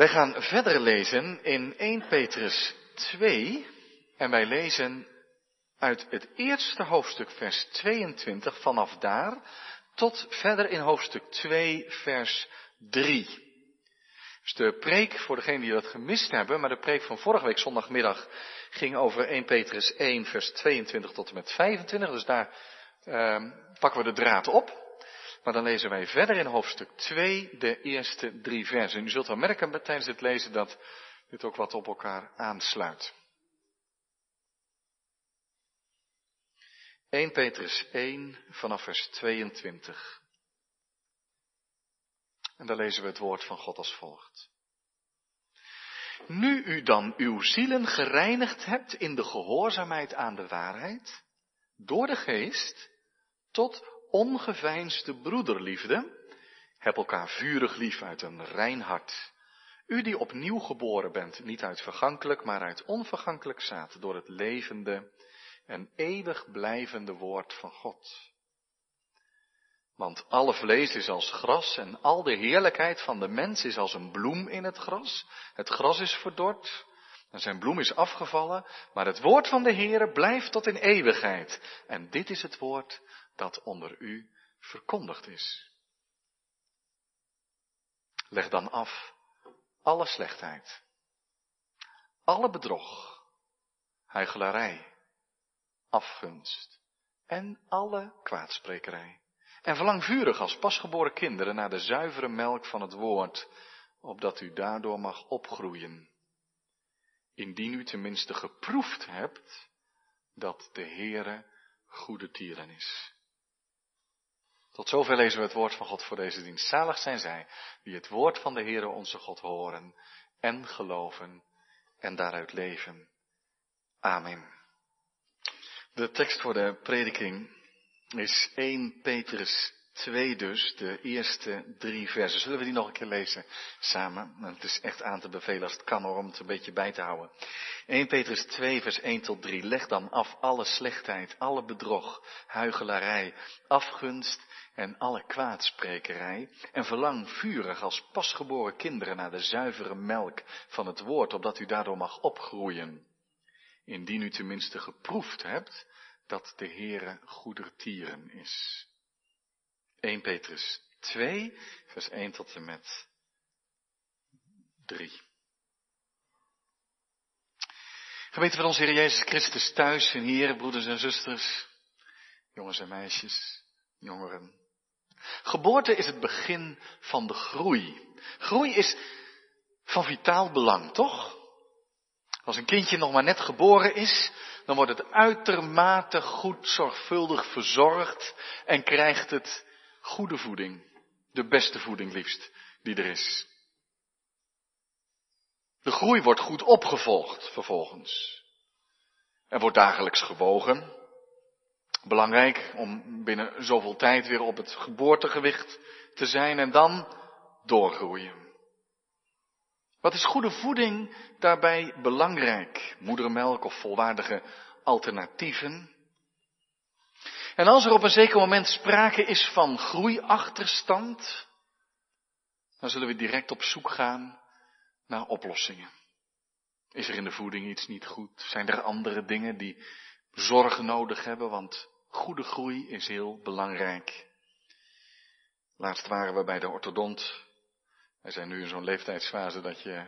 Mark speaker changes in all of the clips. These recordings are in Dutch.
Speaker 1: Wij gaan verder lezen in 1 Petrus 2 en wij lezen uit het eerste hoofdstuk vers 22 vanaf daar tot verder in hoofdstuk 2 vers 3. Dus de preek, voor degenen die dat gemist hebben, maar de preek van vorige week zondagmiddag ging over 1 Petrus 1 vers 22 tot en met 25. Dus daar uh, pakken we de draad op. Maar dan lezen wij verder in hoofdstuk 2 de eerste drie versen. U zult wel merken tijdens het lezen dat dit ook wat op elkaar aansluit. 1 Petrus 1 vanaf vers 22. En daar lezen we het woord van God als volgt. Nu u dan uw zielen gereinigd hebt in de gehoorzaamheid aan de waarheid, door de geest, tot ongeveinsde broederliefde, heb elkaar vurig lief uit een rein hart. U die opnieuw geboren bent, niet uit vergankelijk, maar uit onvergankelijk zaad, door het levende en eeuwig blijvende woord van God. Want alle vlees is als gras en al de heerlijkheid van de mens is als een bloem in het gras. Het gras is verdord en zijn bloem is afgevallen, maar het woord van de Heere blijft tot in eeuwigheid. En dit is het woord dat onder u verkondigd is. Leg dan af alle slechtheid, alle bedrog, huichelarij, afgunst en alle kwaadsprekerij. En verlang vurig als pasgeboren kinderen naar de zuivere melk van het woord, opdat u daardoor mag opgroeien. Indien u tenminste geproefd hebt dat de Heere goede tieren is. Tot zover lezen we het woord van God voor deze dienst. Zalig zijn zij die het woord van de Heere onze God horen en geloven en daaruit leven. Amen. De tekst voor de prediking is 1 Petrus 2 dus, de eerste drie versen. Zullen we die nog een keer lezen samen? Het is echt aan te bevelen als het kan om het een beetje bij te houden. 1 Petrus 2 vers 1 tot 3. Leg dan af alle slechtheid, alle bedrog, huigelarij, afgunst en alle kwaadsprekerij. En verlang vurig als pasgeboren kinderen naar de zuivere melk van het woord, opdat u daardoor mag opgroeien. Indien u tenminste geproefd hebt dat de Heere goedertieren is. 1 Petrus 2, vers 1 tot en met 3. Gemeente van onze Heer Jezus Christus thuis en hier, broeders en zusters, jongens en meisjes, jongeren. Geboorte is het begin van de groei. Groei is van vitaal belang, toch? Als een kindje nog maar net geboren is, dan wordt het uitermate goed zorgvuldig verzorgd en krijgt het goede voeding. De beste voeding liefst die er is. De groei wordt goed opgevolgd vervolgens. Er wordt dagelijks gewogen. Belangrijk om binnen zoveel tijd weer op het geboortegewicht te zijn en dan doorgroeien. Wat is goede voeding daarbij belangrijk? Moedermelk of volwaardige alternatieven? En als er op een zeker moment sprake is van groeiachterstand, dan zullen we direct op zoek gaan naar oplossingen. Is er in de voeding iets niet goed? Zijn er andere dingen die zorg nodig hebben? Want goede groei is heel belangrijk. Laatst waren we bij de orthodont wij zijn nu in zo'n leeftijdsfase dat je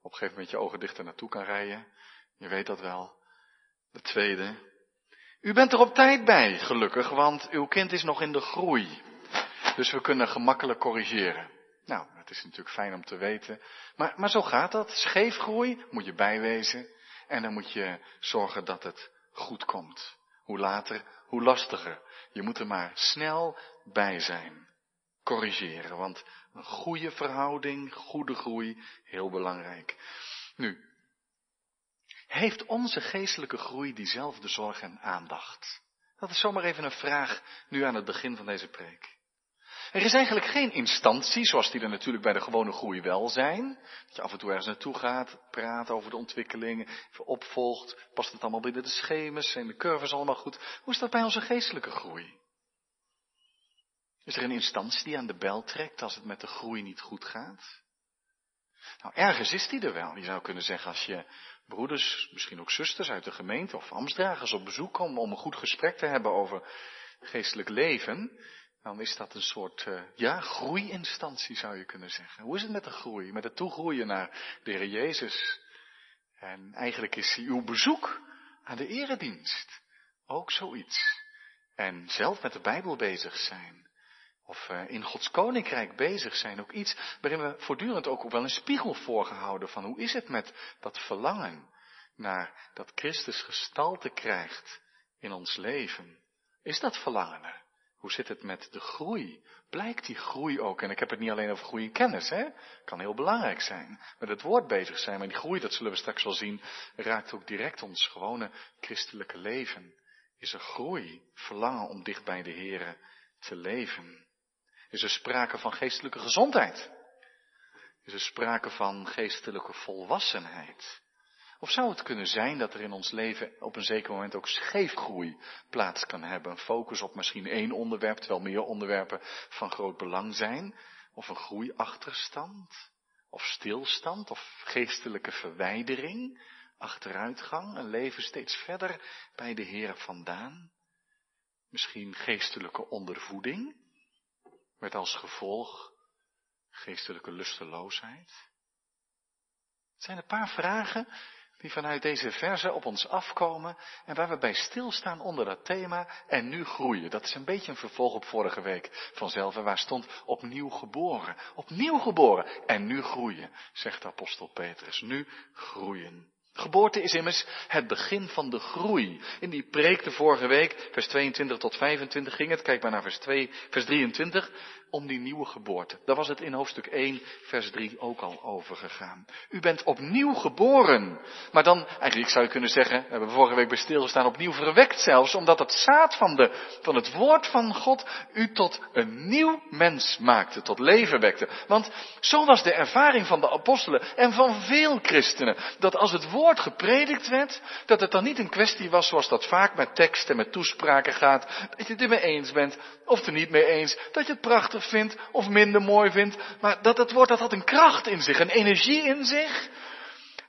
Speaker 1: op een gegeven moment je ogen dichter naartoe kan rijden. Je weet dat wel. De tweede. U bent er op tijd bij, gelukkig, want uw kind is nog in de groei. Dus we kunnen gemakkelijk corrigeren. Nou, het is natuurlijk fijn om te weten. Maar, maar zo gaat dat. Scheefgroei moet je bijwezen. En dan moet je zorgen dat het goed komt. Hoe later, hoe lastiger. Je moet er maar snel bij zijn corrigeren. Want een goede verhouding, goede groei, heel belangrijk. Nu, heeft onze geestelijke groei diezelfde zorg en aandacht? Dat is zomaar even een vraag nu aan het begin van deze preek. Er is eigenlijk geen instantie, zoals die er natuurlijk bij de gewone groei wel zijn. Dat je af en toe ergens naartoe gaat, praat over de ontwikkelingen, opvolgt, past het allemaal binnen de schema's, zijn de curves allemaal goed. Hoe is dat bij onze geestelijke groei? Is er een instantie die aan de bel trekt als het met de groei niet goed gaat? Nou, ergens is die er wel. Je zou kunnen zeggen als je broeders, misschien ook zusters uit de gemeente of ambtsdragers op bezoek komen om een goed gesprek te hebben over geestelijk leven, dan is dat een soort, uh, ja, groeiinstantie zou je kunnen zeggen. Hoe is het met de groei, met het toegroeien naar de Heer Jezus? En eigenlijk is uw bezoek aan de eredienst ook zoiets. En zelf met de Bijbel bezig zijn. Of uh, in Gods koninkrijk bezig zijn. Ook iets waarin we voortdurend ook wel een spiegel voorgehouden van hoe is het met dat verlangen naar dat Christus gestalte krijgt in ons leven. Is dat verlangen er? Hoe zit het met de groei? Blijkt die groei ook? En ik heb het niet alleen over groei in kennis, hè? Kan heel belangrijk zijn. Met het woord bezig zijn. Maar die groei, dat zullen we straks wel zien, raakt ook direct ons gewone christelijke leven. Is er groei, verlangen om dicht bij de Here te leven? Is er sprake van geestelijke gezondheid? Is er sprake van geestelijke volwassenheid? Of zou het kunnen zijn dat er in ons leven op een zeker moment ook scheefgroei plaats kan hebben? Een focus op misschien één onderwerp, terwijl meer onderwerpen van groot belang zijn? Of een groeiachterstand? Of stilstand? Of geestelijke verwijdering? Achteruitgang? Een leven steeds verder bij de Heer vandaan? Misschien geestelijke ondervoeding? Met als gevolg geestelijke lusteloosheid? Het zijn een paar vragen die vanuit deze verse op ons afkomen en waar we bij stilstaan onder dat thema en nu groeien. Dat is een beetje een vervolg op vorige week vanzelf en waar stond opnieuw geboren. Opnieuw geboren en nu groeien, zegt apostel Petrus. Nu groeien. Geboorte is immers het begin van de groei. In die preek de vorige week, vers 22 tot 25 ging het, kijk maar naar vers, 2, vers 23, om die nieuwe geboorte. Daar was het in hoofdstuk 1, vers 3 ook al over gegaan. U bent opnieuw geboren. Maar dan, eigenlijk zou je kunnen zeggen, we hebben vorige week bij stilgestaan, opnieuw verwekt zelfs, omdat het zaad van, de, van het woord van God u tot een nieuw mens maakte, tot leven wekte. Want zo was de ervaring van de apostelen en van veel christenen, dat als het woord gepredikt werd, dat het dan niet een kwestie was zoals dat vaak met teksten en met toespraken gaat, dat je het er mee eens bent of er niet mee eens, dat je het prachtig vindt of minder mooi vindt, maar dat het woord dat had een kracht in zich, een energie in zich,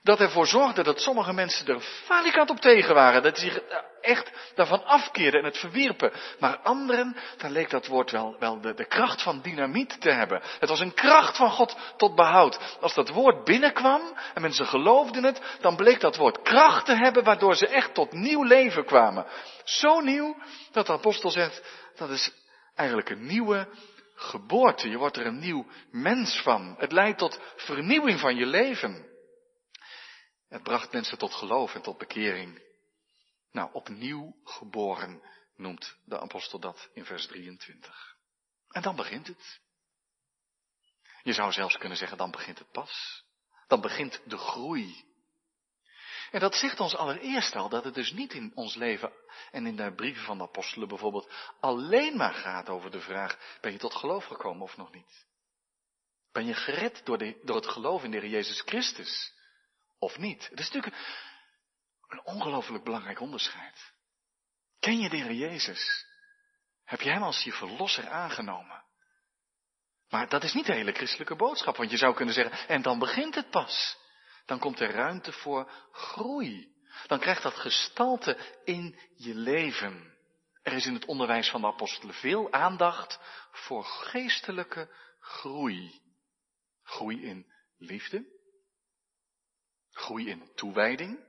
Speaker 1: dat ervoor zorgde dat sommige mensen er falikant op tegen waren, dat ze zich echt daarvan afkeerden en het verwierpen. Maar anderen, daar leek dat woord wel, wel de, de kracht van dynamiet te hebben. Het was een kracht van God tot behoud. Als dat woord binnenkwam en mensen geloofden het, dan bleek dat woord kracht te hebben, waardoor ze echt tot nieuw leven kwamen. Zo nieuw dat de apostel zegt, dat is eigenlijk een nieuwe geboorte. Je wordt er een nieuw mens van. Het leidt tot vernieuwing van je leven. Het bracht mensen tot geloof en tot bekering. Nou, opnieuw geboren noemt de apostel dat in vers 23. En dan begint het. Je zou zelfs kunnen zeggen, dan begint het pas. Dan begint de groei. En dat zegt ons allereerst al dat het dus niet in ons leven en in de brieven van de apostelen bijvoorbeeld alleen maar gaat over de vraag, ben je tot geloof gekomen of nog niet? Ben je gered door, door het geloof in de Heer Jezus Christus of niet? Het is natuurlijk een ongelooflijk belangrijk onderscheid. Ken je de Heer Jezus? Heb je Hem als je verlosser aangenomen? Maar dat is niet de hele christelijke boodschap, want je zou kunnen zeggen, en dan begint het pas dan komt er ruimte voor groei. Dan krijgt dat gestalte in je leven. Er is in het onderwijs van de apostelen veel aandacht voor geestelijke groei. Groei in liefde. Groei in toewijding.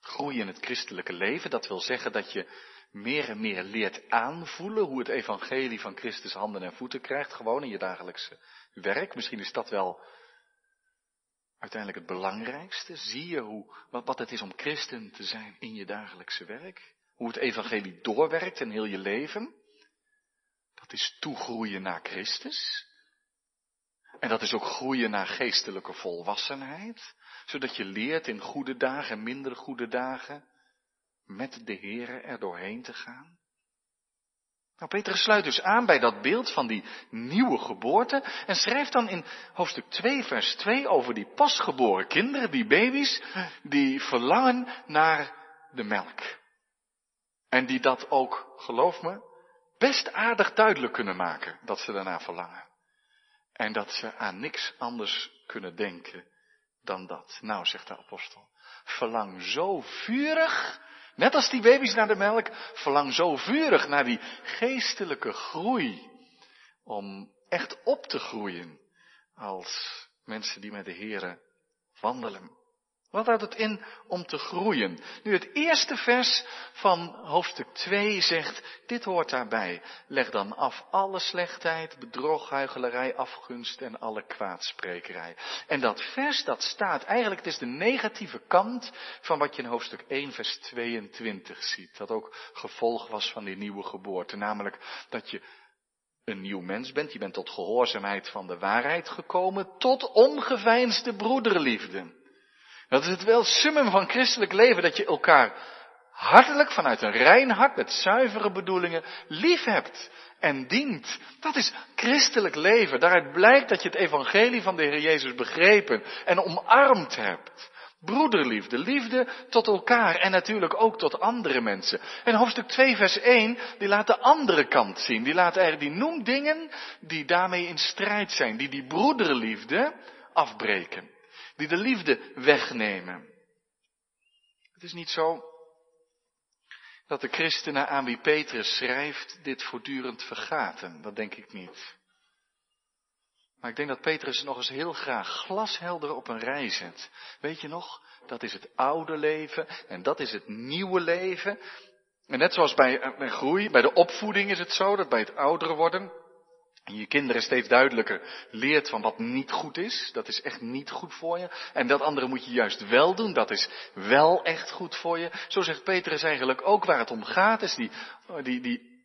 Speaker 1: Groei in het christelijke leven, dat wil zeggen dat je meer en meer leert aanvoelen hoe het evangelie van Christus handen en voeten krijgt, gewoon in je dagelijkse werk. Misschien is dat wel uiteindelijk het belangrijkste? Zie je hoe, wat, het is om christen te zijn in je dagelijkse werk? Hoe het evangelie doorwerkt in heel je leven? Dat is toegroeien naar Christus. En dat is ook groeien naar geestelijke volwassenheid, zodat je leert in goede dagen en minder goede dagen met de Here er doorheen te gaan. Nou, Petrus sluit dus aan bij dat beeld van die nieuwe geboorte en schrijft dan in hoofdstuk 2, vers 2 over die pasgeboren kinderen, die baby's, die verlangen naar de melk. En die dat ook, geloof me, best aardig duidelijk kunnen maken dat ze daarna verlangen. En dat ze aan niks anders kunnen denken dan dat. Nou, zegt de apostel, verlang zo vurig, net als die baby's naar de melk, verlang zo vurig naar die geestelijke groei. Om echt op te groeien als mensen die met de Here wandelen. Wat houdt het in om te groeien? Nu, het eerste vers van hoofdstuk 2 zegt, dit hoort daarbij. Leg dan af alle slechtheid, bedrog, huichelarij, afgunst en alle kwaadsprekerij. En dat vers, dat staat eigenlijk, het is de negatieve kant van wat je in hoofdstuk 1 vers 22 ziet. Dat ook gevolg was van die nieuwe geboorte. Namelijk dat je een nieuw mens bent, je bent tot gehoorzaamheid van de waarheid gekomen, tot ongeveinsde broederliefde. Dat is het wel summum van christelijk leven, dat je elkaar hartelijk vanuit een rein hart met zuivere bedoelingen lief hebt en dient. Dat is christelijk leven. Daaruit blijkt dat je het evangelie van de Heer Jezus begrepen en omarmd hebt. Broederliefde, liefde tot elkaar en natuurlijk ook tot andere mensen. En hoofdstuk 2 vers 1, die laat de andere kant zien. Die laat eigenlijk, die noemt dingen die daarmee in strijd zijn, die die broederliefde afbreken die de liefde wegnemen. Het is niet zo dat de christenen aan wie Petrus schrijft dit voortdurend vergaten. Dat denk ik niet. Maar ik denk dat Petrus nog eens heel graag glashelder op een rij zet. Weet je nog, dat is het oude leven en dat is het nieuwe leven. En net zoals bij, bij groei, bij de opvoeding is het zo dat bij het ouder worden, en je kinderen steeds duidelijker leert van wat niet goed is. Dat is echt niet goed voor je. En dat andere moet je juist wel doen. Dat is wel echt goed voor je. Zo zegt Petrus eigenlijk ook waar het om gaat. Is die, die, die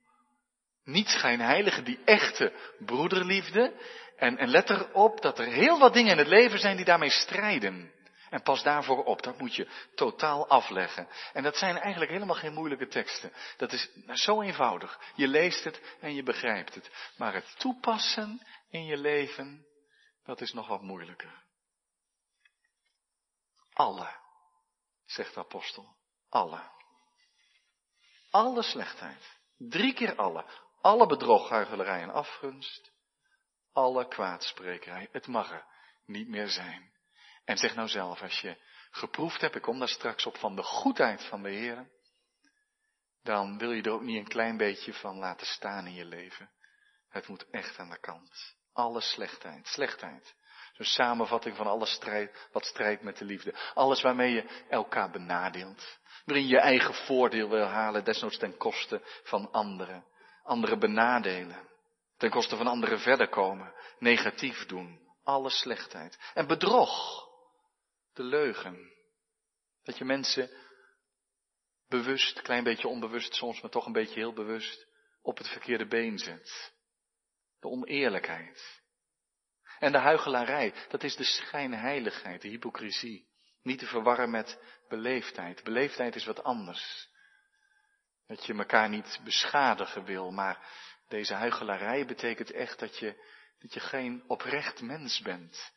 Speaker 1: niet schijnheilige, die echte broederliefde. En, en let erop dat er heel wat dingen in het leven zijn die daarmee strijden. En pas daarvoor op, dat moet je totaal afleggen. En dat zijn eigenlijk helemaal geen moeilijke teksten. Dat is zo eenvoudig. Je leest het en je begrijpt het. Maar het toepassen in je leven, dat is nog wat moeilijker. Alle, zegt de apostel. Alle. Alle slechtheid. Drie keer alle. Alle bedrog, huichelarij en afgunst. Alle kwaadsprekerij. Het mag er niet meer zijn. En zeg nou zelf, als je geproefd hebt, ik kom daar straks op, van de goedheid van de Heer, dan wil je er ook niet een klein beetje van laten staan in je leven. Het moet echt aan de kant. Alle slechtheid, slechtheid. Zo'n samenvatting van alle strijd, wat strijdt met de liefde. Alles waarmee je elkaar benadeelt. Waarin je eigen voordeel wil halen, desnoods ten koste van anderen. Anderen benadelen. Ten koste van anderen verder komen. Negatief doen. Alle slechtheid. En bedrog de leugen. Dat je mensen bewust, klein beetje onbewust soms, maar toch een beetje heel bewust, op het verkeerde been zet. De oneerlijkheid. En de huichelarij, dat is de schijnheiligheid, de hypocrisie. Niet te verwarren met beleefdheid. Beleefdheid is wat anders. Dat je elkaar niet beschadigen wil, maar deze huichelarij betekent echt dat je, dat je geen oprecht mens bent.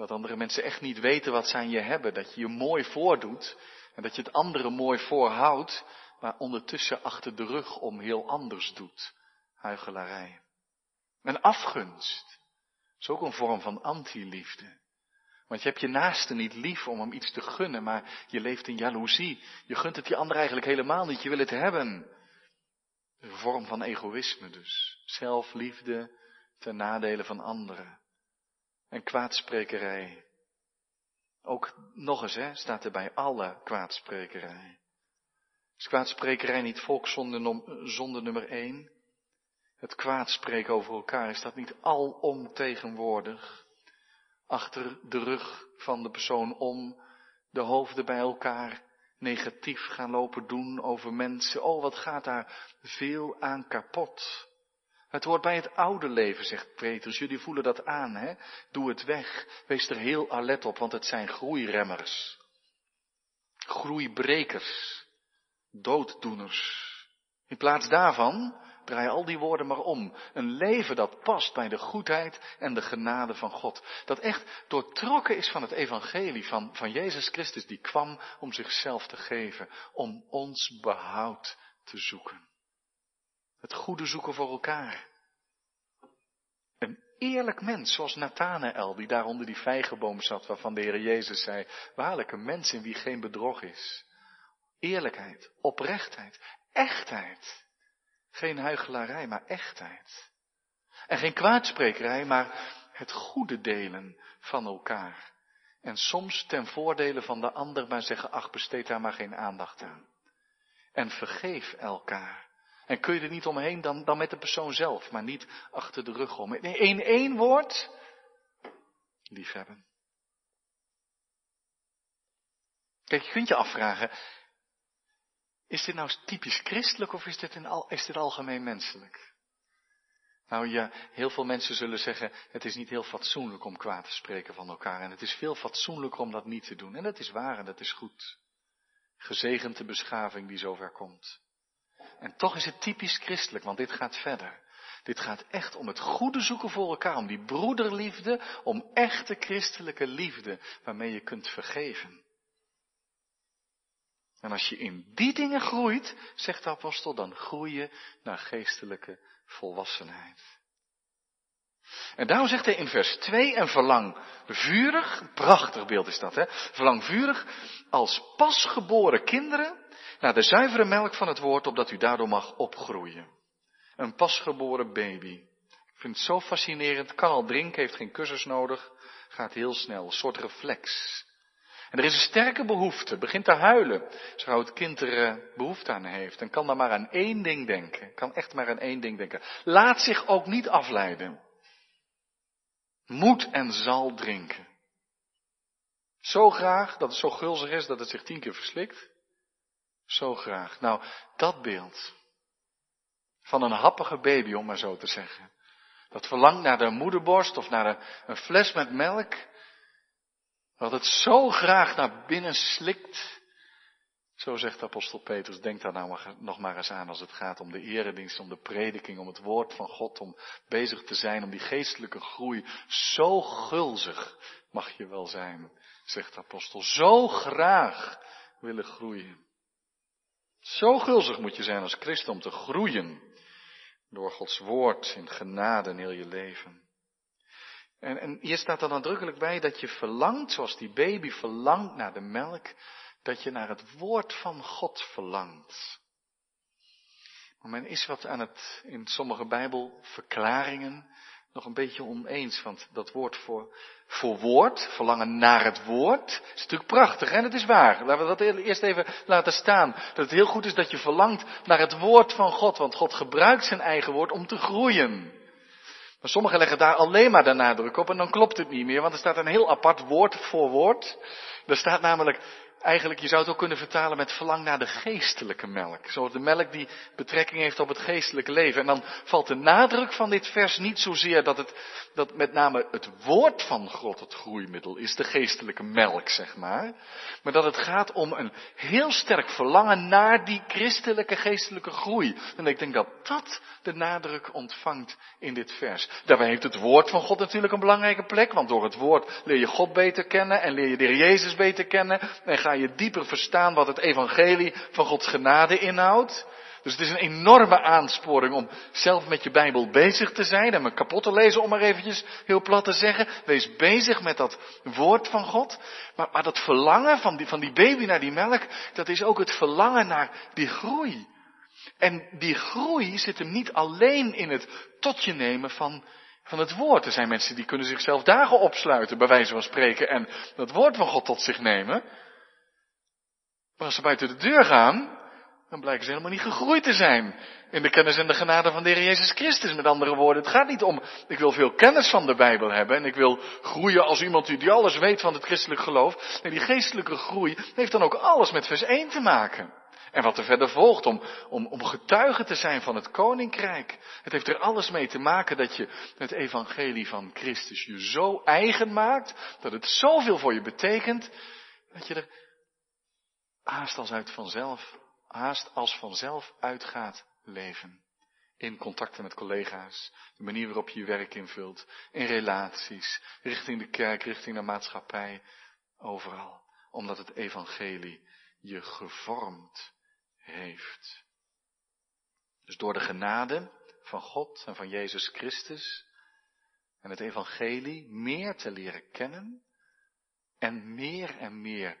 Speaker 1: Dat andere mensen echt niet weten wat ze aan je hebben. Dat je je mooi voordoet en dat je het andere mooi voorhoudt, maar ondertussen achter de rug om heel anders doet. Huichelarij. En afgunst is ook een vorm van antiliefde. Want je hebt je naaste niet lief om hem iets te gunnen, maar je leeft in jaloezie. Je gunt het die ander eigenlijk helemaal niet, je wil het hebben. Een vorm van egoïsme dus. Zelfliefde ten nadele van anderen en kwaadsprekerij. Ook nog eens, hè, staat er bij alle kwaadsprekerij. Is kwaadsprekerij niet volkszonde nummer één? Het kwaadspreken over elkaar, is dat niet alom tegenwoordig? Achter de rug van de persoon om, de hoofden bij elkaar, negatief gaan lopen doen over mensen. Oh, wat gaat daar veel aan kapot. Het hoort bij het oude leven, zegt Petrus. Jullie voelen dat aan, hè? Doe het weg. Wees er heel alert op, want het zijn groeiremmers. Groeibrekers. Dooddoeners. In plaats daarvan, draai al die woorden maar om. Een leven dat past bij de goedheid en de genade van God. Dat echt doortrokken is van het evangelie van, van Jezus Christus, die kwam om zichzelf te geven, om ons behoud te zoeken. Het goede zoeken voor elkaar. En eerlijk mens, zoals Nathanael, die daar onder die vijgenboom zat, waarvan de Heer Jezus zei, waarlijk een mens in wie geen bedrog is. Eerlijkheid, oprechtheid, echtheid. Geen huichelarij, maar echtheid. En geen kwaadsprekerij, maar het goede delen van elkaar. En soms ten voordele van de ander, maar zeggen, ach, besteed daar maar geen aandacht aan. En vergeef elkaar. En kun je er niet omheen dan, dan met de persoon zelf, maar niet achter de rug om. In één woord, liefhebben. Kijk, je kunt je afvragen, is dit nou typisch christelijk of is dit, al, is dit algemeen menselijk? Nou ja, heel veel mensen zullen zeggen, het is niet heel fatsoenlijk om kwaad te spreken van elkaar. En het is veel fatsoenlijker om dat niet te doen. En dat is waar en dat is goed. Gezegend de beschaving die zover komt. En toch is het typisch christelijk, want dit gaat verder. Dit gaat echt om het goede zoeken voor elkaar, om die broederliefde, om echte christelijke liefde waarmee je kunt vergeven. En als je in die dingen groeit, zegt de apostel, dan groei je naar geestelijke volwassenheid. En daarom zegt hij in vers 2, en verlang vurig, prachtig beeld is dat, hè? Verlang vurig als pasgeboren kinderen naar de zuivere melk van het woord, opdat u daardoor mag opgroeien. Een pasgeboren baby. Ik vind het zo fascinerend, kan al drinken, heeft geen kussens nodig, gaat heel snel, een soort reflex. En er is een sterke behoefte, begint te huilen, zo het kind er eh, behoefte aan heeft. En kan dan maar aan één ding denken, kan echt maar aan één ding denken. Laat zich ook niet afleiden. Moet en zal drinken. Zo graag dat het zo gulzig is dat het zich tien keer verslikt. Zo graag. Nou, dat beeld van een happige baby, om maar zo te zeggen. Dat verlangt naar de moederborst of naar een, fles met melk. Dat het zo graag naar binnen slikt. Zo zegt apostel Petrus, denk daar nou nog maar eens aan als het gaat om de eredienst, om de prediking, om het woord van God, om bezig te zijn, om die geestelijke groei. Zo gulzig mag je wel zijn, zegt apostel. Zo graag willen groeien. Zo gulzig moet je zijn als christen om te groeien door Gods woord in genade in heel je leven. En, en hier staat dan nadrukkelijk bij dat je verlangt, zoals die baby verlangt naar de melk, dat je naar het woord van God verlangt. Maar men is wat aan het, in sommige bijbelverklaringen, nog een beetje oneens. Want dat woord voor, voor woord, verlangen naar het woord, is natuurlijk prachtig en het is waar. Laten we dat eerst even laten staan. Dat het heel goed is dat je verlangt naar het woord van God. Want God gebruikt zijn eigen woord om te groeien. Maar sommigen leggen daar alleen maar de nadruk op en dan klopt het niet meer. Want er staat een heel apart woord voor woord. Er staat namelijk Eigenlijk, je zou het ook kunnen vertalen met verlang naar de geestelijke melk. Zoals de melk die betrekking heeft op het geestelijke leven. En dan valt de nadruk van dit vers niet zozeer dat het, dat met name het woord van God het groeimiddel is, de geestelijke melk, zeg maar. Maar dat het gaat om een heel sterk verlangen naar die christelijke geestelijke groei. En ik denk dat dat de nadruk ontvangt in dit vers. Daarbij heeft het woord van God natuurlijk een belangrijke plek, want door het woord leer je God beter kennen en leer je de Heer Jezus beter kennen en je dieper verstaan wat het evangelie van Gods genade inhoudt. Dus het is een enorme aansporing om zelf met je Bijbel bezig te zijn en me kapot te lezen, om maar eventjes heel plat te zeggen. Wees bezig met dat woord van God. Maar, maar dat verlangen van die, van die baby naar die melk, dat is ook het verlangen naar die groei. En die groei zit hem niet alleen in het tot je nemen van, van het woord. Er zijn mensen die kunnen zichzelf dagen opsluiten, bij wijze van spreken, en dat woord van God tot zich nemen. Maar als ze buiten de deur gaan, dan blijken ze helemaal niet gegroeid te zijn. In de kennis en de genade van de Heer Jezus Christus. Met andere woorden, het gaat niet om, ik wil veel kennis van de Bijbel hebben en ik wil groeien als iemand die alles weet van het christelijk geloof. Nee, die geestelijke groei heeft dan ook alles met vers 1 te maken. En wat er verder volgt, om, om, om getuige te zijn van het koninkrijk. Het heeft er alles mee te maken dat je het evangelie van Christus je zo eigen maakt, dat het zoveel voor je betekent, dat je er haast als uit vanzelf, haast als vanzelf uitgaat leven. In contacten met collega's, de manier waarop je je werk invult, in relaties, richting de kerk, richting de maatschappij, overal. Omdat het evangelie je gevormd heeft. Dus door de genade van God en van Jezus Christus en het evangelie meer te leren kennen en meer en meer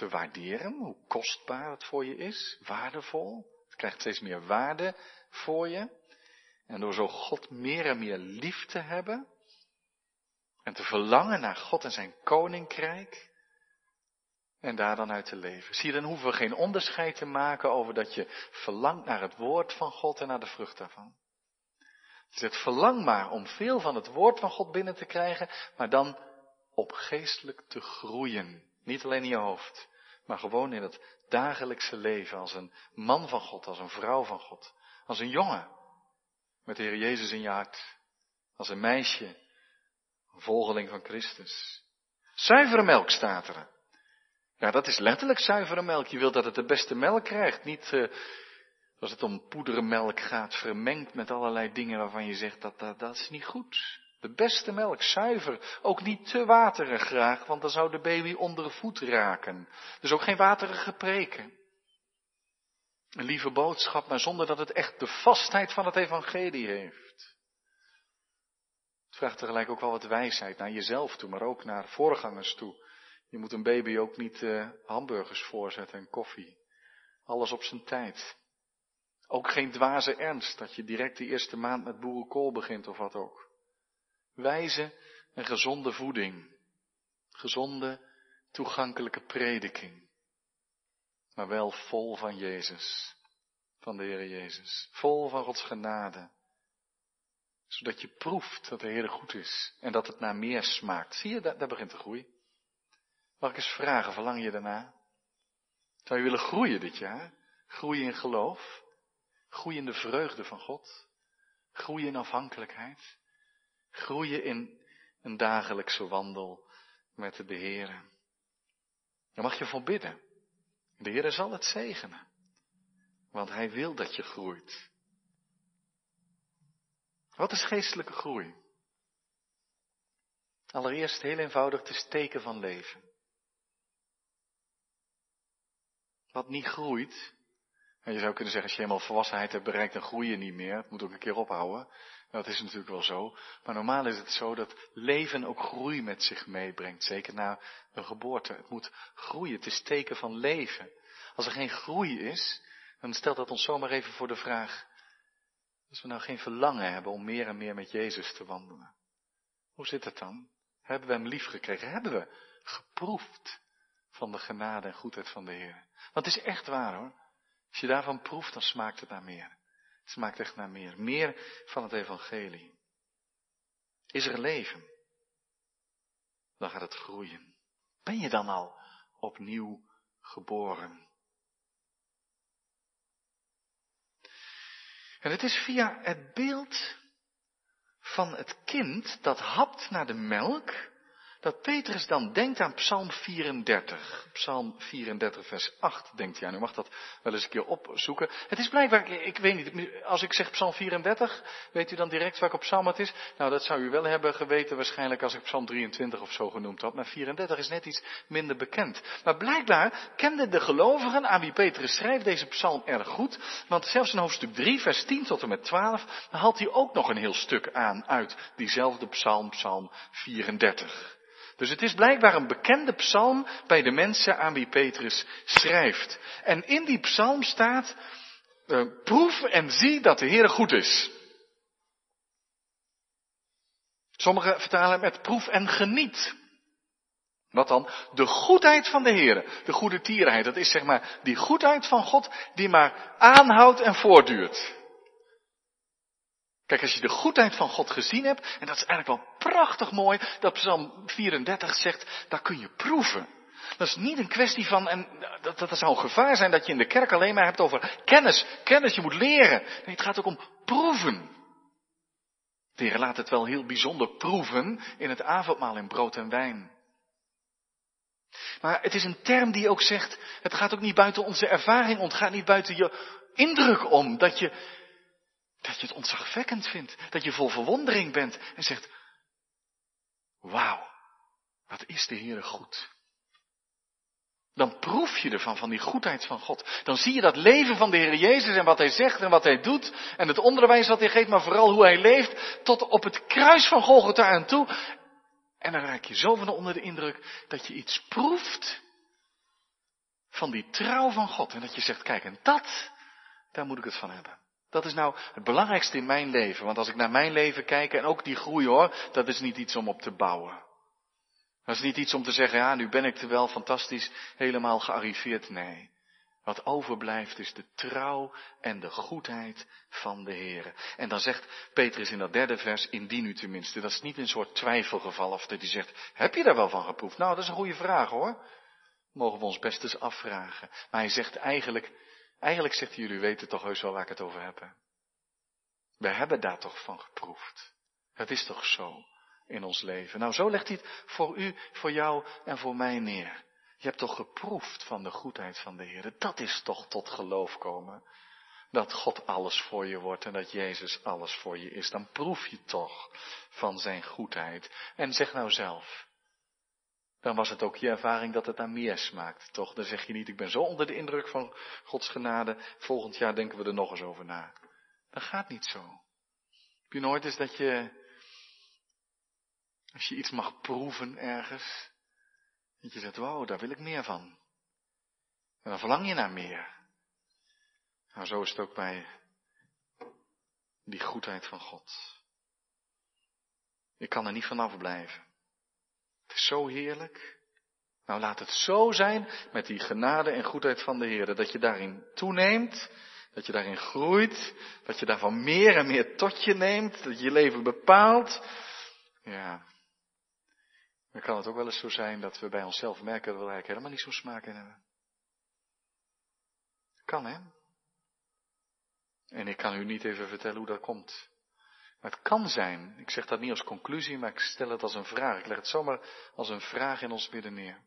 Speaker 1: te waarderen, hoe kostbaar het voor je is, waardevol. Het krijgt steeds meer waarde voor je. En door zo God meer en meer lief te hebben en te verlangen naar God en zijn koninkrijk en daar dan uit te leven. Zie dan hoeven we geen onderscheid te maken over dat je verlangt naar het woord van God en naar de vrucht daarvan. Dus het verlang maar om veel van het woord van God binnen te krijgen, maar dan op geestelijk te groeien. Niet alleen in je hoofd, maar gewoon in het dagelijkse leven als een man van God, als een vrouw van God, als een jongen met de Heer Jezus in je hart, als een meisje, een volgeling van Christus. Zuivere melk staat er. Ja, dat is letterlijk zuivere melk. Je wilt dat het de beste melk krijgt, niet uh, als het om poedermelk gaat, vermengd met allerlei dingen waarvan je zegt dat dat is niet goed. De beste melk, zuiver, ook niet te waterig graag, want dan zou de baby onder de voet raken. Dus ook geen waterige preken. Een lieve boodschap, maar zonder dat het echt de vastheid van het evangelie heeft. Het vraagt tegelijk ook wel wat wijsheid naar jezelf toe, maar ook naar voorgangers toe. Je moet een baby ook niet uh, hamburgers voorzetten en koffie. Alles op zijn tijd. Ook geen dwaze ernst dat je direct de eerste maand met boerenkool begint of wat ook. Wijze en gezonde voeding. Gezonde, toegankelijke prediking. Maar wel vol van Jezus. Van de Heer Jezus. Vol van Gods genade. Zodat je proeft dat de Heer goed is. En dat het naar meer smaakt. Zie je, daar, daar begint de groei. Mag ik eens vragen, verlang je daarna? Zou je willen groeien dit jaar? Groeien in geloof? Groeien in de vreugde van God? Groeien in afhankelijkheid? Groeien in een dagelijkse wandel met de Heer? Daar mag je voor bidden. De Heer zal het zegenen. Want Hij wil dat je groeit. Wat is geestelijke groei? Allereerst heel eenvoudig, het is teken van leven. Wat niet groeit. En je zou kunnen zeggen, als je helemaal volwassenheid hebt bereikt, dan groei je niet meer. Het moet ook een keer ophouden. Dat is natuurlijk wel zo. Maar normaal is het zo dat leven ook groei met zich meebrengt. Zeker na een geboorte. Het moet groeien. Het is teken van leven. Als er geen groei is, dan stelt dat ons zomaar even voor de vraag. Als we nou geen verlangen hebben om meer en meer met Jezus te wandelen. Hoe zit het dan? Hebben we hem lief gekregen? Hebben we geproefd van de genade en goedheid van de Heer? Want het is echt waar hoor. Als je daarvan proeft, dan smaakt het naar meer. Het smaakt echt naar meer. Meer van het evangelie. Is er leven? Dan gaat het groeien. Ben je dan al opnieuw geboren? En het is via het beeld van het kind dat hapt naar de melk, dat Petrus dan denkt aan Psalm 34. Psalm 34, vers 8 denkt hij aan. U mag dat wel eens een keer opzoeken. Het is blijkbaar, ik weet niet, als ik zeg Psalm 34, weet u dan direct welke psalm het is? Nou, dat zou u wel hebben geweten waarschijnlijk als ik Psalm 23 of zo genoemd had. Maar 34 is net iets minder bekend. Maar blijkbaar kenden de gelovigen aan wie Petrus schrijft deze psalm erg goed. Want zelfs in hoofdstuk 3, vers 10 tot en met 12, haalt hij ook nog een heel stuk aan uit diezelfde psalm, psalm 34. Dus het is blijkbaar een bekende psalm bij de mensen aan wie Petrus schrijft. En in die psalm staat, uh, proef en zie dat de Heer goed is. Sommigen vertalen met proef en geniet. Wat dan? De goedheid van de Heer. De goede tierenheid. Dat is zeg maar die goedheid van God die maar aanhoudt en voortduurt. Kijk, als je de goedheid van God gezien hebt, en dat is eigenlijk wel prachtig mooi, dat Psalm 34 zegt, daar kun je proeven. Dat is niet een kwestie van, en dat, dat zou een gevaar zijn dat je in de kerk alleen maar hebt over kennis. Kennis, je moet leren. Nee, het gaat ook om proeven. De Heer laat het wel heel bijzonder proeven in het avondmaal in brood en wijn. Maar het is een term die ook zegt, het gaat ook niet buiten onze ervaring om, het gaat niet buiten je indruk om, dat je dat je het ontzagwekkend vindt. Dat je vol verwondering bent en zegt, wauw, wat is de Heer goed. Dan proef je ervan, van die goedheid van God. Dan zie je dat leven van de Heer Jezus en wat Hij zegt en wat Hij doet. En het onderwijs wat Hij geeft, maar vooral hoe Hij leeft. Tot op het kruis van Golgotha aan toe. En dan raak je zo van onder de indruk dat je iets proeft van die trouw van God. En dat je zegt, kijk, en dat, daar moet ik het van hebben. Dat is nou het belangrijkste in mijn leven. Want als ik naar mijn leven kijk, en ook die groei hoor, dat is niet iets om op te bouwen. Dat is niet iets om te zeggen, ja, nu ben ik er wel fantastisch helemaal gearriveerd. Nee. Wat overblijft is de trouw en de goedheid van de Heer. En dan zegt Petrus in dat derde vers, indien u tenminste. Dat is niet een soort twijfelgeval of dat hij zegt, heb je daar wel van geproefd? Nou, dat is een goede vraag hoor. Mogen we ons best eens afvragen. Maar hij zegt eigenlijk, eigenlijk zegt hij, jullie weten toch heus wel waar ik het over heb. We hebben daar toch van geproefd. Het is toch zo in ons leven. Nou, zo legt hij het voor u, voor jou en voor mij neer. Je hebt toch geproefd van de goedheid van de Heer. Dat is toch tot geloof komen. Dat God alles voor je wordt en dat Jezus alles voor je is. Dan proef je toch van zijn goedheid. En zeg nou zelf. Dan was het ook je ervaring dat het naar meer smaakt, toch? Dan zeg je niet, ik ben zo onder de indruk van Gods genade, volgend jaar denken we er nog eens over na. Dat gaat niet zo. Heb je nooit eens dat je, als je iets mag proeven ergens, dat je zegt, wauw, daar wil ik meer van. En dan verlang je naar meer. Nou, zo is het ook bij die goedheid van God. Ik kan er niet vanaf blijven. Het is zo heerlijk. Nou, laat het zo zijn met die genade en goedheid van de Heer, dat je daarin toeneemt, dat je daarin groeit, dat je daarvan meer en meer tot je neemt, dat je je leven bepaalt. Ja, dan kan het ook wel eens zo zijn dat we bij onszelf merken dat we eigenlijk helemaal niet zo'n smaak in hebben. Kan hè? En ik kan u niet even vertellen hoe dat komt. Maar het kan zijn, ik zeg dat niet als conclusie, maar ik stel het als een vraag. Ik leg het zomaar als een vraag in ons midden neer.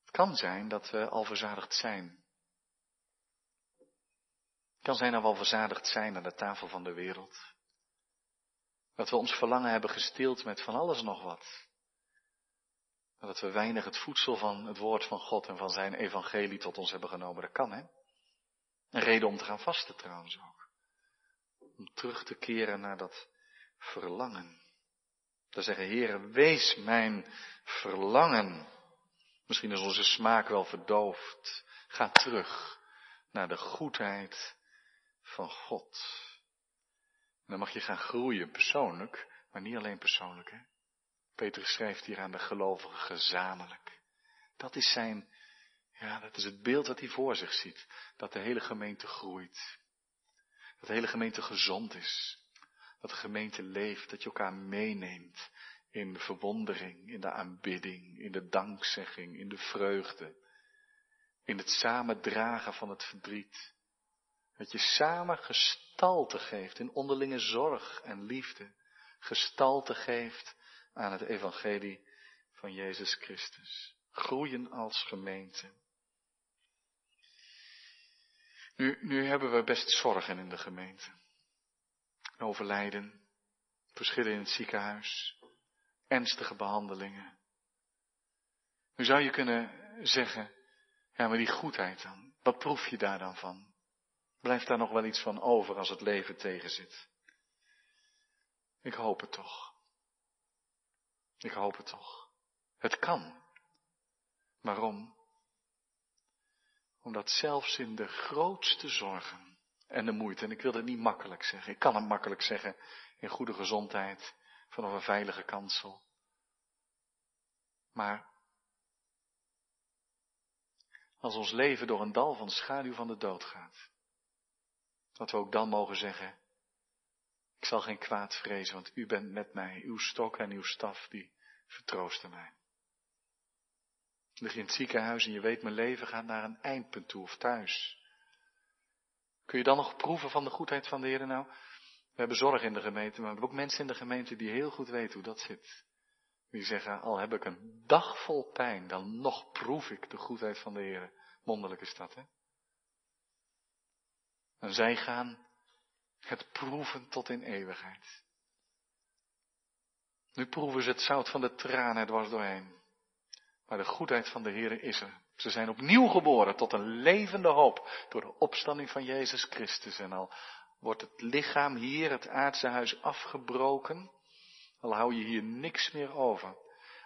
Speaker 1: Het kan zijn dat we al verzadigd zijn. Het kan zijn dat we al verzadigd zijn aan de tafel van de wereld. Dat we ons verlangen hebben gesteeld met van alles nog wat. Dat we weinig het voedsel van het woord van God en van zijn evangelie tot ons hebben genomen. Dat kan, hè? Een reden om te gaan vasten trouwens ook. Om terug te keren naar dat verlangen. Te zeggen, Heer, wees mijn verlangen. Misschien is onze smaak wel verdoofd. Ga terug naar de goedheid van God. En dan mag je gaan groeien persoonlijk, maar niet alleen persoonlijk. Hè? Petrus schrijft hier aan de gelovigen gezamenlijk. Dat is zijn, ja, dat is het beeld dat hij voor zich ziet. Dat de hele gemeente groeit. Dat de hele gemeente gezond is. Dat de gemeente leeft, dat je elkaar meeneemt in de verwondering, in de aanbidding, in de dankzegging, in de vreugde. In het samen dragen van het verdriet. Dat je samen gestalte geeft in onderlinge zorg en liefde. Gestalte geeft aan het evangelie van Jezus Christus. Groeien als gemeente. Nu, nu hebben we best zorgen in de gemeente. Overlijden, verschillen in het ziekenhuis, ernstige behandelingen. Nu zou je kunnen zeggen, ja maar die goedheid dan, wat proef je daar dan van? Blijft daar nog wel iets van over als het leven tegenzit? Ik hoop het toch. Ik hoop het toch. Het kan. Waarom? Omdat zelfs in de grootste zorgen en de moeite, en ik wil het niet makkelijk zeggen, ik kan het makkelijk zeggen in goede gezondheid, vanaf een veilige kansel. Maar als ons leven door een dal van schaduw van de dood gaat, dat we ook dan mogen zeggen, ik zal geen kwaad vrezen, want u bent met mij. Uw stok en uw staf, die vertroosten mij. Je in het ziekenhuis en je weet mijn leven gaat naar een eindpunt toe of thuis. Kun je dan nog proeven van de goedheid van de Heer nou? We hebben zorg in de gemeente, maar we hebben ook mensen in de gemeente die heel goed weten hoe dat zit. Die zeggen, al heb ik een dag vol pijn, dan nog proef ik de goedheid van de Heer. Mondelijk is dat, hè? En zij gaan het proeven tot in eeuwigheid. Nu proeven ze het zout van de tranen dwars doorheen. Maar de goedheid van de Heer is er. Ze zijn opnieuw geboren tot een levende hoop door de opstanding van Jezus Christus. En al wordt het lichaam hier, het aardse huis, afgebroken, al hou je hier niks meer over.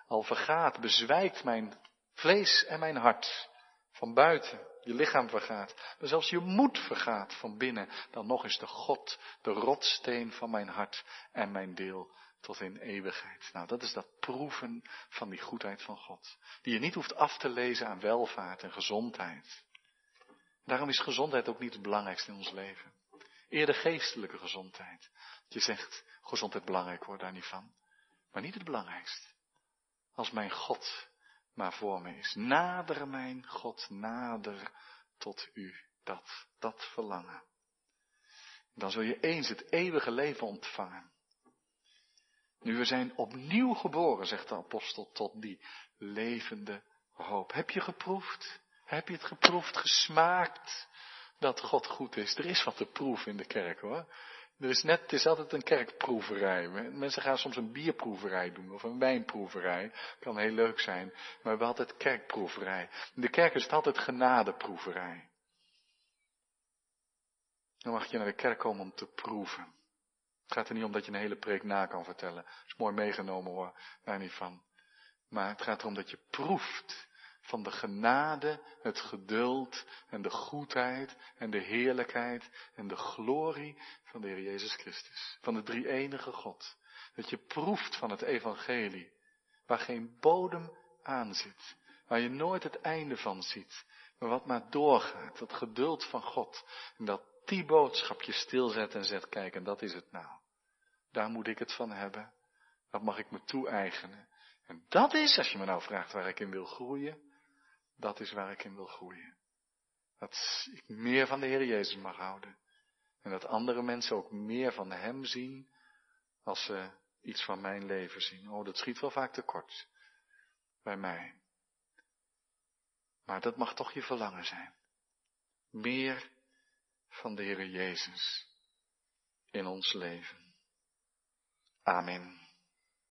Speaker 1: Al vergaat, bezwijkt mijn vlees en mijn hart van buiten. Je lichaam vergaat, maar zelfs je moed vergaat van binnen. Dan nog is de God de rotsteen van mijn hart en mijn deel tot in eeuwigheid. Nou, dat is dat proeven van die goedheid van God. Die je niet hoeft af te lezen aan welvaart en gezondheid. Daarom is gezondheid ook niet het belangrijkste in ons leven. Eerder geestelijke gezondheid. Je zegt, gezondheid belangrijk, hoor daar niet van. Maar niet het belangrijkste. Als mijn God maar voor me is. Nader mijn God, nader tot u. Dat, dat verlangen. Dan zul je eens het eeuwige leven ontvangen. Nu we zijn opnieuw geboren, zegt de apostel, tot die levende hoop. Heb je geproefd? Heb je het geproefd, gesmaakt dat God goed is? Er is wat te proeven in de kerk hoor. Er is net, het is altijd een kerkproeverij. Mensen gaan soms een bierproeverij doen of een wijnproeverij. Kan heel leuk zijn. Maar we hebben altijd kerkproeverij. In de kerk is het altijd genadeproeverij. Dan mag je naar de kerk komen om te proeven. Het gaat er niet om dat je een hele preek na kan vertellen. Dat is mooi meegenomen hoor, daar niet van. Maar het gaat erom dat je proeft van de genade, het geduld en de goedheid en de heerlijkheid en de glorie van de Heer Jezus Christus. Van de drie enige God. Dat je proeft van het evangelie, waar geen bodem aan zit, waar je nooit het einde van ziet, maar wat maar doorgaat, dat geduld van God. En dat die boodschap je stilzet en zegt, kijk, en dat is het nou. Daar moet ik het van hebben. Dat mag ik me toe-eigenen. En dat is, als je me nou vraagt waar ik in wil groeien, dat is waar ik in wil groeien. Dat ik meer van de Heer Jezus mag houden. En dat andere mensen ook meer van Hem zien als ze iets van mijn leven zien. Oh, dat schiet wel vaak tekort bij mij. Maar dat mag toch je verlangen zijn. Meer van de Heer Jezus in ons leven. Amen.